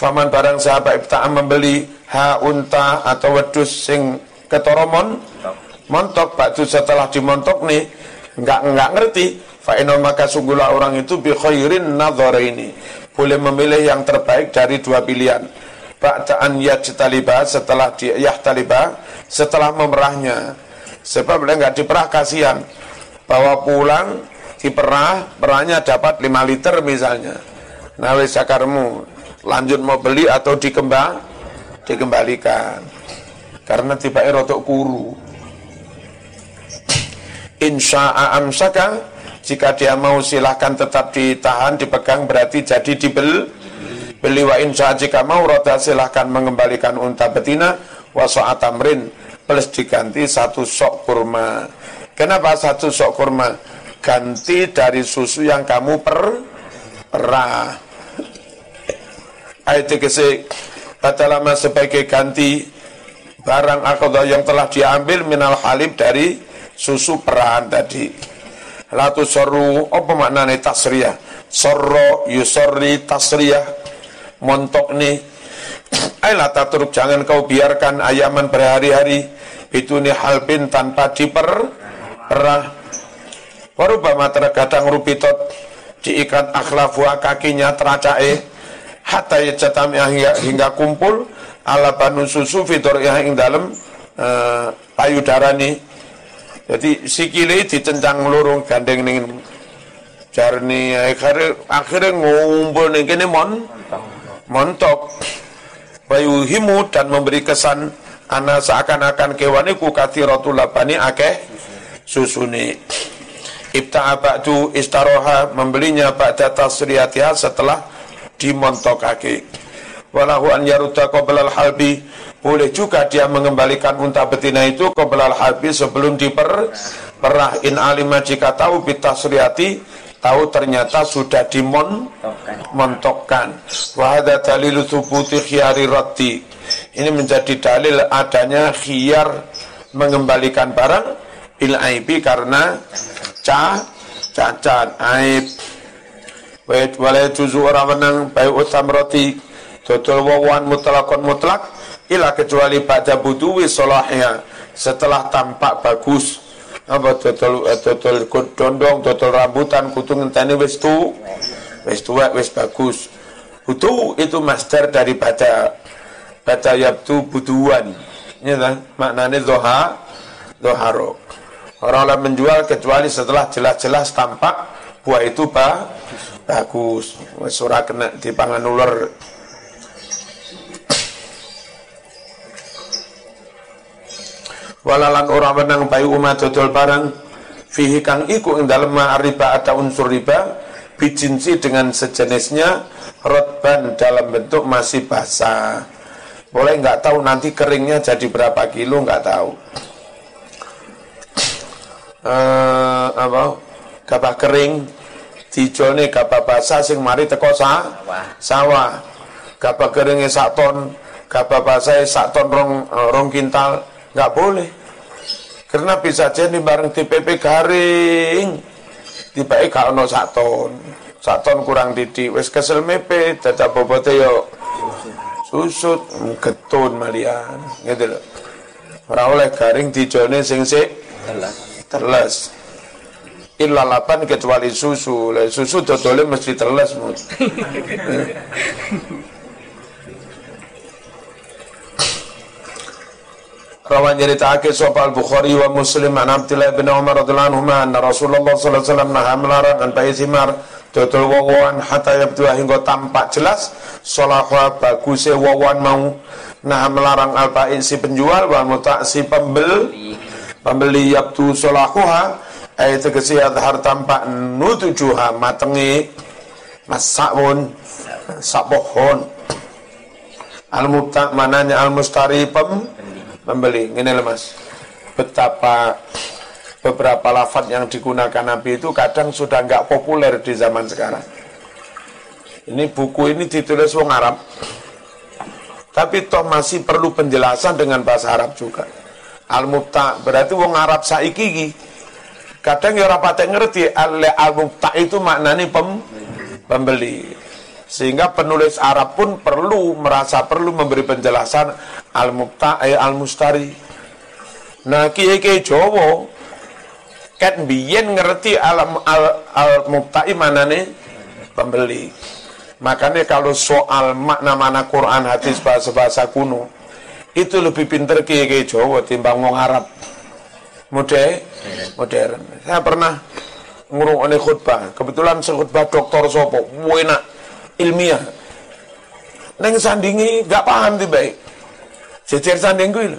Faman barang sahabat ibta'am membeli ha unta atau wedus sing ketoromon montok. batu setelah dimontok nih nggak nggak ngerti. Fa maka sungguhlah orang itu bi khairin ini boleh memilih yang terbaik dari dua pilihan. Ba'da'an yajtaliba setelah dia yahtaliba setelah memerahnya. Sebab dia nggak diperah kasihan. Bawa pulang diperah perahnya dapat 5 liter misalnya. Nah wis sakarmu lanjut mau beli atau dikembang? Dikembalikan. Karena tiba rotok kuru. Insya amsaka jika dia mau silahkan tetap ditahan dipegang berarti jadi dibel beli. Wa insya jika mau roda silahkan mengembalikan unta betina. Waso atamrin plus diganti satu sok kurma. Kenapa satu sok kurma? Ganti dari susu yang kamu per perah ayat kese lama sebagai ganti barang akodah yang telah diambil minal halib dari susu perahan tadi. Latu soru apa maknanya tasriyah sorro yusorri tasriyah montok nih Ayolah taturuk jangan kau biarkan ayaman berhari-hari. Itu nih halbin tanpa diper perah Warubama terkadang rupitot diikat akhlafua kakinya teracae hatta yacatam hingga, hingga kumpul ala banu susu fitur yang dalam uh, payudara nih jadi sikile ditencang lorong gandeng ning jarni akhirnya akhirnya ngumpul nih kene mon montok. Himu dan memberi kesan ana seakan-akan kewan iku kathiratul labani akeh susuni Ibta'a ba'du istaroha membelinya ba'da tasriyatiha setelah dimontokake. Walahu an yarudda qoblal halbi boleh juga dia mengembalikan unta betina itu qoblal halbi sebelum diperah in alima jika tahu bitasriyati tahu ternyata sudah dimontokkan. Wahada dalilu thubuti khiyari roti. Ini menjadi dalil adanya khiyar mengembalikan barang bil aibi karena ca cacat aib Wait, tuzu orang menang bayu utam roti total wawan mutlakon mutlak ila kecuali pada buduwi solahnya setelah tampak bagus apa total eh, total dondong total rambutan kutung entani wis tu wis tua wis bagus. Butuh itu master daripada baca yabtu buduan. Ini lah maknanya doha doharo Orang-orang menjual kecuali setelah jelas-jelas tampak buah itu bah, bagus. Surah kena di pangan ular. Walalan orang menang bayu umat dodol barang fihi kang iku ing dalem riba atau unsur riba bijinsi dengan sejenisnya rotban dalam bentuk masih basah. Boleh nggak tahu nanti keringnya jadi berapa kilo nggak tahu uh, apa gabah kering dijone gabah basah sing mari teko sa sawah. gabah kering sak ton gabah basah sak ton rong uh, rong kintal. Nggak boleh. Karena bisa jadi bareng PP garing. Tiba gak ono sak ton. Sak ton kurang didik. Wis kesel mepe tetap bobote yo susut. Ketun malian. Gitu loh ora oleh garing dijone sing sik terles illa lapan kecuali susu. Le susu dodole mesti terles mut. Rawan cerita sopal Bukhari wa Muslim an Abdullah bin Umar radhiyallahu anhu anna Rasulullah sallallahu alaihi wasallam naha melarang an bayi simar dodol wawan hatta yabdu hingga tampak jelas salahwa baguse wawan mau. Nah melarang al si penjual wa muta si pembel pembeli yabtu solahuha ay tegesi adhar tampak nutujuha matengi. Masakun sapohon al mubta mananya al mustari pem pembeli ini lemas betapa beberapa lafat yang digunakan Nabi itu kadang sudah nggak populer di zaman sekarang. Ini buku ini ditulis wong Arab. Tapi toh masih perlu penjelasan dengan bahasa Arab juga. Al-Mubta berarti wong Arab saiki Kadang ya ora ngerti al-mubta itu maknanya pem, pembeli. Sehingga penulis Arab pun perlu merasa perlu memberi penjelasan al-mubta ay al-mustari. Nah, kiai-kiai Jawa kan biyen ngerti al-mubta al, al nih pembeli. Makanya kalau soal makna-makna Quran hadis bahasa-bahasa kuno, itu lebih pinter kiai kiai Jawa timbang wong Arab modern modern saya pernah ngurung oleh khutbah kebetulan khutbah dokter sopo enak ilmiah neng sandingi gak paham tiba Jejer sanding kuwi lho.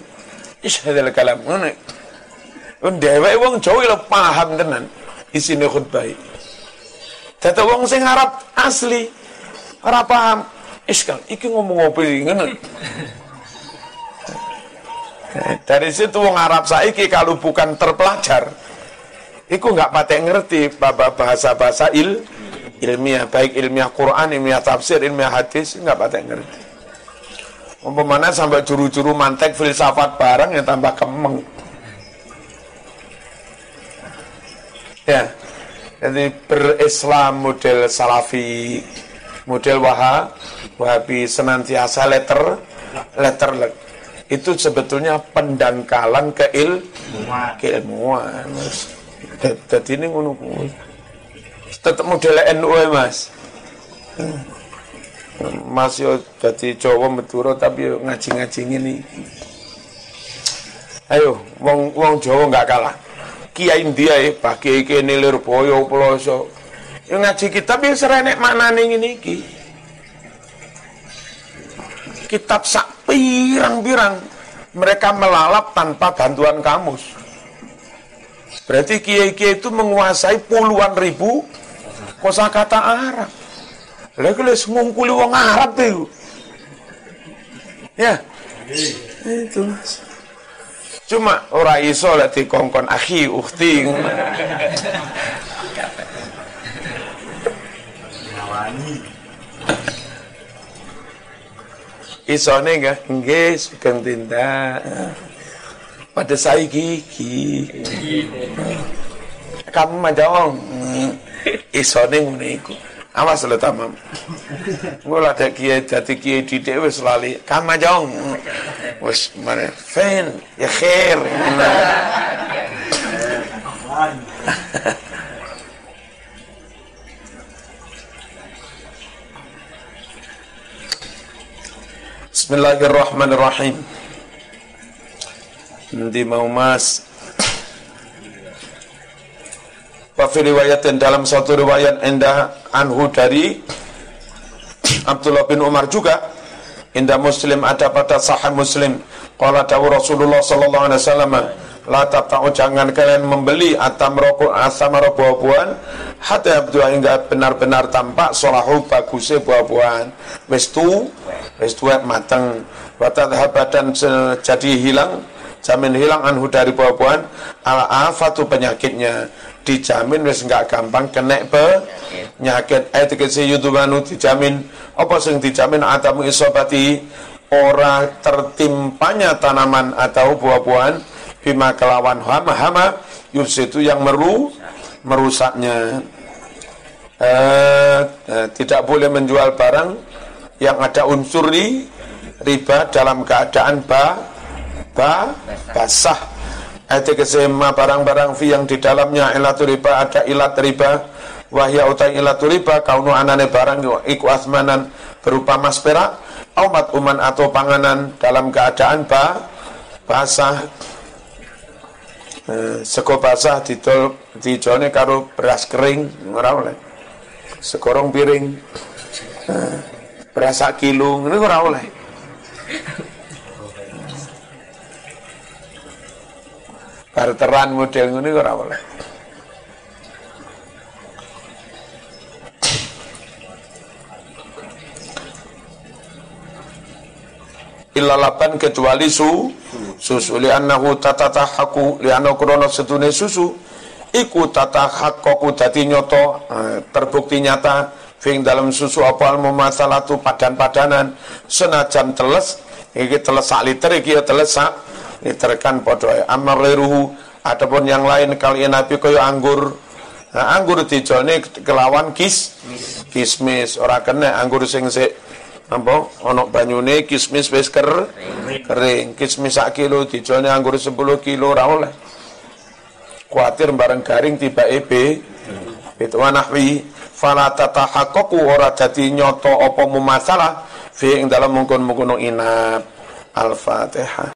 Is hadal kalam. Dheweke wong Jawa lho paham tenan isine khutbah. Dadi wong sing Arab asli ora paham. Iskal, iki ngomong iki ngono. Dari situ wong Arab saiki kalau bukan terpelajar, Iku nggak patek ngerti bahasa-bahasa il, ilmiah, baik ilmiah Quran, ilmiah tafsir, ilmiah hadis, nggak patek ngerti. Umpamanya sampai juru-juru mantek filsafat barang yang tambah kemeng. Ya, jadi berislam model salafi, model wahab, wahabi senantiasa letter, letter, letter itu sebetulnya pendangkalan keil, keilmuan. Jadi ini ngono Tetap model NU ya mas. Mas yo jadi Jawa Madura tapi yo ngaji-ngaji ini. Ayo, wong wong Jawa nggak kalah. Kiai India ya, Pak Kiai Kiai Nilir Boyo Peloso. Yo ngaji kitab yo serenek maknane ngene iki. Kitab sak pirang-pirang mereka melalap tanpa bantuan kamus. Berarti kiai-kiai itu menguasai puluhan ribu kosakata Arab. Lha kalau ngungkuli wong Arab itu. Ya. Itu Mas. Cuma ora iso lek dikongkon akhi ukhti. Isone enggak nggih sugeng tindak. Pada saya gigi kamu majong isone ngene iku. Awas lho tamam. Ngolah ada kiai dadi kiai didik wis lali. Kamu majong wis mare fen ya khair Bismillahirrahmanirrahim. Nanti mau mas. Wafi riwayatin dalam satu riwayat endah anhu dari Abdullah bin Umar juga? Indah Muslim ada pada sahih Muslim. Qala dawu Rasulullah sallallahu alaihi wasallam La tabta'u jangan kalian membeli atam rokok asam buah-buahan hatta abdua hingga benar-benar tampak solahu bagusnya buah-buahan. Wis tu wis mateng. Wa dan jadi hilang jamin hilang anhu dari buah-buahan. Ala afatu penyakitnya. Dijamin wis enggak gampang kena penyakit. Ayat kesi yudumanu dijamin. Apa sing dijamin? Atamu isobati ora tertimpanya tanaman atau buah-buahan bima kelawan hama-hama itu yang meru merusaknya. Eh, eh, tidak boleh menjual barang yang ada unsur riba dalam keadaan ba ba basah. Ayat kesema barang-barang fi yang di dalamnya ilatul riba ada ilat riba. Wahya utai ilatul riba kaunu anane barang iku asmanan berupa mas perak umat uman atau panganan dalam keadaan ba basah sego basah didol dijone karo beras kering ora oleh. Sekorong piring. Eh, beras kilo ini ora oleh. Barteran model ini ora boleh illa laban kecuali su susu. Li annahu tatatahaku li annahu krono setune susu. Iku tatahakku dadi nyoto eh, terbukti nyata fing dalam susu apa al mumasalatu padan-padanan. Senajan teles iki teles sak liter iki ya teles sak diterkan podo amar leruhu ataupun yang lain kali nabi kaya anggur. Nah, anggur dijone kelawan kis kismis. Ora kena anggur sing apa ana banyune kismis wis ker kering. kismis sak kilo dijone anggur 10 kilo ora oleh. Kuatir bareng garing tiba ebe itu nahwi fala tatahaqqaqu ora dadi nyoto apa masalah fi ing dalam mungkon-mungkon inap. Al-fatihah